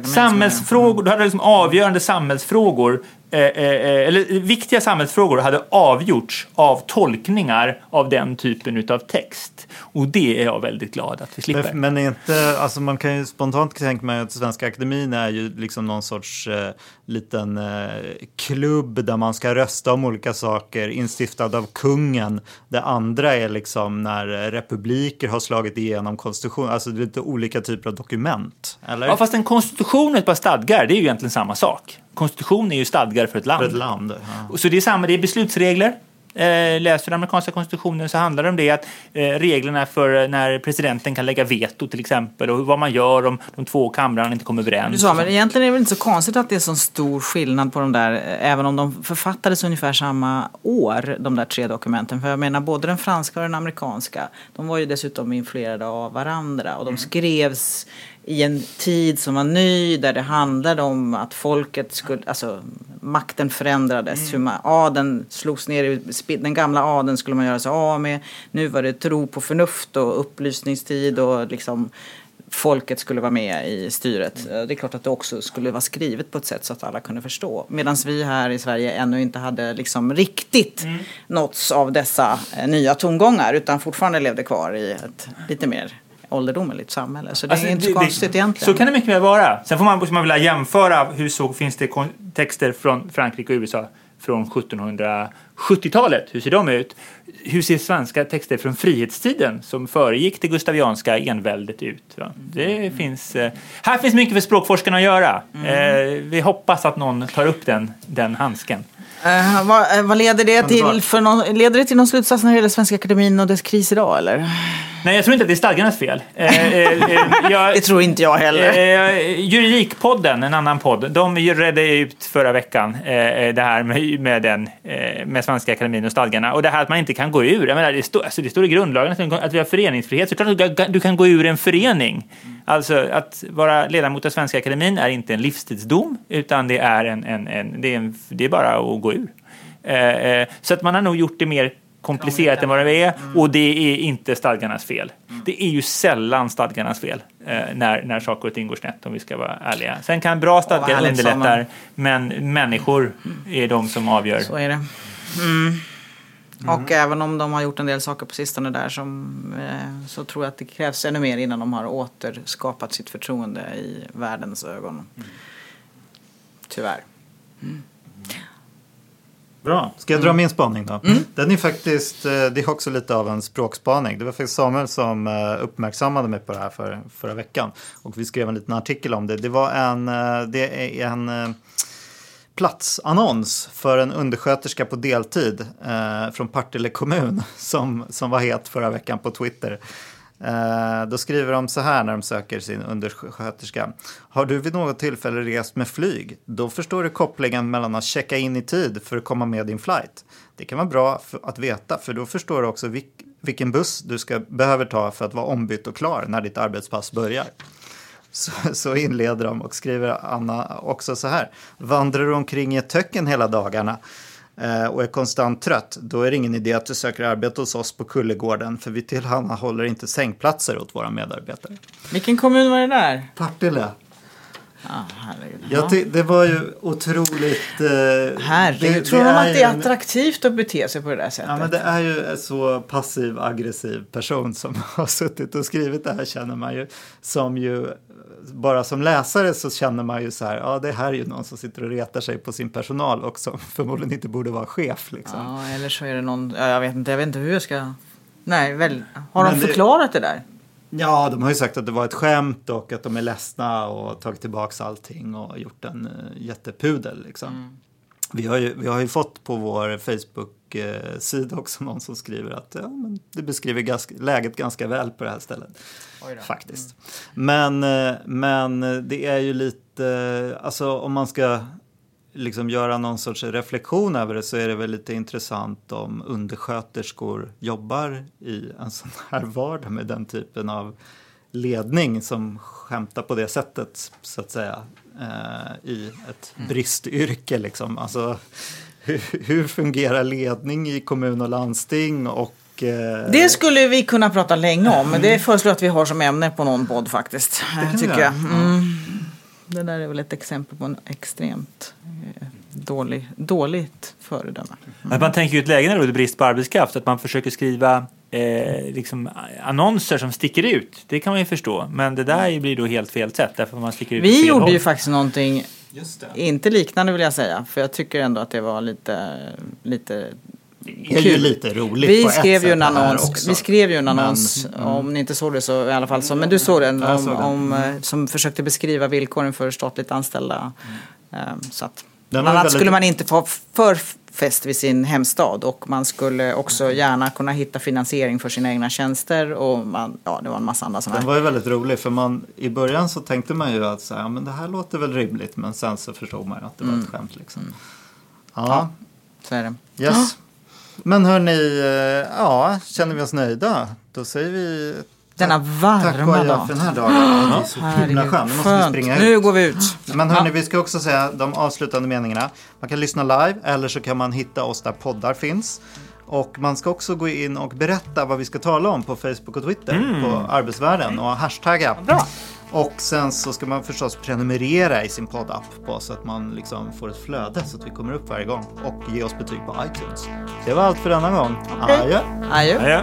samhällsfrågor, då hade liksom avgörande samhällsfrågor eh, eh, eller viktiga samhällsfrågor hade avgjorts av tolkningar av den typen utav text. Och det är jag väldigt glad att vi slipper. Men, men inte, alltså man kan ju spontant tänka mig att Svenska Akademin är ju liksom någon sorts eh, liten eh, klubb där man ska rösta om olika saker instiftad av kungen. Det andra är liksom när republiker har slagit igenom konstitution, alltså det är lite olika typer av dokument. Eller? Ja, fast en konstitution och ett par stadgar, det är ju egentligen samma sak. Konstitution är ju stadgar för ett land. För ett land. Ja. Så det är samma, det är beslutsregler. Eh, läser den amerikanska konstitutionen så handlar det om det att eh, reglerna för när presidenten kan lägga veto till exempel och vad man gör om de två kamrarna inte kommer Du överens. sa, men egentligen är det väl inte så konstigt att det är så stor skillnad på de där, eh, även om de författades ungefär samma år, de där tre dokumenten. För jag menar, både den franska och den amerikanska, de var ju dessutom influerade av varandra och de skrevs i en tid som var ny där det handlade om att folket skulle, alltså makten förändrades. Hur man, adeln slogs ner den gamla adeln skulle man göra sig av med. Nu var det tro på förnuft och upplysningstid och liksom folket skulle vara med i styret. Eh, Det är klart att det också skulle vara skrivet på ett sätt så att alla kunde förstå. Medan vi här i Sverige ännu inte hade liksom riktigt nåtts av dessa eh, nya tongångar utan fortfarande levde kvar i ett lite mer ålderdomligt samhälle. Så det Alltså, är inte så konstigt egentligen. Så kan det mycket väl vara. Sen får man, man vilja jämföra hur så finns det texter från Frankrike och USA från 1770-talet. Hur ser de ut? Hur ser svenska texter från frihetstiden som föregick det gustavianska enväldet ut? Det finns, eh, här finns mycket för språkforskarna att göra. Mm. Eh, vi hoppas att någon tar upp den, den handsken. Eh, vad, vad leder det till? För någon, leder det till någon slutsats när det gäller Svenska Akademin och dess kris idag eller? Nej, jag tror inte att det är stadgarnas fel. Eh, eh, eh, jag, Det tror inte jag heller. Eh, Juridikpodden, en annan podd, de redde ut förra veckan eh, det här med, med, den, eh, med Svenska Akademin och stadgarna. Och det här att man inte kan gå ur. Jag menar, det, står, alltså det står i grundlagen att, vi har föreningsfrihet. Så klart att du, kan- du kan gå ur en förening. Alltså att vara ledamot av Svenska Akademin är inte en livstidsdom utan det är, en, en, en, det är, det är bara att gå ur. Eh, eh, så att man har nog gjort det mer komplicerat än vad det är och det är inte stadgarnas fel. Det är ju sällan stadgarnas fel eh, när, när saker och ting går snett om vi ska vara ärliga. Sen kan bra stadgar härligt, underlätta men människor är de som avgör. Så är det. Mm. Och även om de har gjort en del saker på sistone där som, eh, så tror jag att det krävs ännu mer innan de har återskapat sitt förtroende i världens ögon. Tyvärr. Bra. Ska jag dra min spaning då? Den är faktiskt, eh, det är också lite av en språkspaning. Det var faktiskt Samuel som eh, uppmärksammade mig på det här för, förra veckan. Och vi skrev en liten artikel om det. Det var en, eh, det är en platsannons för en undersköterska på deltid eh, från Partille kommun <laughs> som, som var het förra veckan på Twitter. Eh, då skriver de så här när de söker sin undersköterska. Har du vid något tillfälle rest med flyg? Då förstår du kopplingen mellan att checka in i tid för att komma med din flight. Det kan vara bra att veta för då förstår du också vilken buss du ska, behöver ta för att vara ombytt och klar när ditt arbetspass börjar. Så, så inleder de och skriver Anna också så här. Vandrar du omkring i ett töcken hela dagarna och är konstant trött, då är det ingen idé att du söker arbete hos oss på Kullegården, för vi tillhandahåller inte sängplatser åt våra medarbetare. Vilken kommun var det där? Partille. Ah, ty- det var ju otroligt... Eh, Herregud, det- tror de att det är en- attraktivt att bete sig på det där sättet? Ja, men det är ju en så passiv aggressiv person som <laughs> har suttit och skrivit det här känner man ju som ju bara som läsare så känner man ju så här, ja det här är ju någon som sitter och retar sig på sin personal och som <laughs> förmodligen inte borde vara chef liksom. Ja, eller så är det någon, ja, jag vet inte, jag vet inte hur jag ska... Nej, väl, har Men de det- förklarat det där? Ja, de har ju sagt att det var ett skämt och att de är ledsna och tagit tillbaka allting och gjort en uh, jättepudel liksom. Vi, har ju, vi har ju fått på vår Facebook-sida också någon som skriver att ja, men det beskriver ganska, läget ganska väl på det här stället. Faktiskt. Men, eh, men det är ju lite, alltså om man ska liksom göra någon sorts reflektion över det så är det väl lite intressant om undersköterskor jobbar i en sån här vardag med den typen av ledning som skämtar på det sättet så att säga eh, i ett bristyrke liksom. Alltså hur, hur fungerar ledning i kommun och landsting och eh, Det skulle vi kunna prata länge om, men det föreslår jag att vi har som ämne på någon podd faktiskt. kan vi tycker jag. Mm. Det där är väl ett exempel på en extremt eh, dålig, dåligt föredöme. Att man tänker ju ett läge när det råder brist på arbetskraft, att man försöker skriva eh, liksom, annonser som sticker ut. Det kan man ju förstå. Men det där blir då helt fel sätt, därför man sticker ut Vi fel gjorde håll. ju faktiskt någonting, Just det. inte liknande vill jag säga, för jag tycker ändå att det var lite, lite Det är ju lite roligt Vi på ett skrev ju en annons, vi skrev ju en Men- annons, om ni inte såg det så i alla fall så, men du såg den, om, såg den. om, eh, som försökte beskriva villkoren för statligt anställda. Eh, Så att, annat väldigt- skulle man inte få för fest vid sin hemstad och man skulle också gärna kunna hitta finansiering för sina egna tjänster och man, ja, det var en massa andra sådana Den här. var ju väldigt rolig för man, i början så tänkte man ju att så här, ja, men det här låter väl rimligt men sen så förstod man ju att det Mm. var ett skämt liksom. Ja, Så är det. yes. Men hörni, eh, ja, känner vi oss nöjda? Då säger vi Denna tack och varma adjö dag. för den här dagen. Det är så himla skönt. Nu måste vi skönt. springa Nu ut. går vi ut. Men hörni, vi ska också säga de avslutande meningarna. Man kan lyssna live eller så kan man hitta oss där poddar finns. Och man ska också gå in och berätta vad vi ska tala om på Facebook och Twitter på Arbetsvärlden och hashtagga. Bra. Och sen så ska man förstås prenumerera i sin poddapp på så att man liksom får ett flöde så att vi kommer upp varje gång och ge oss betyg på iTunes. Det var allt för denna gång. Adjö! Adjö. Ja, ja.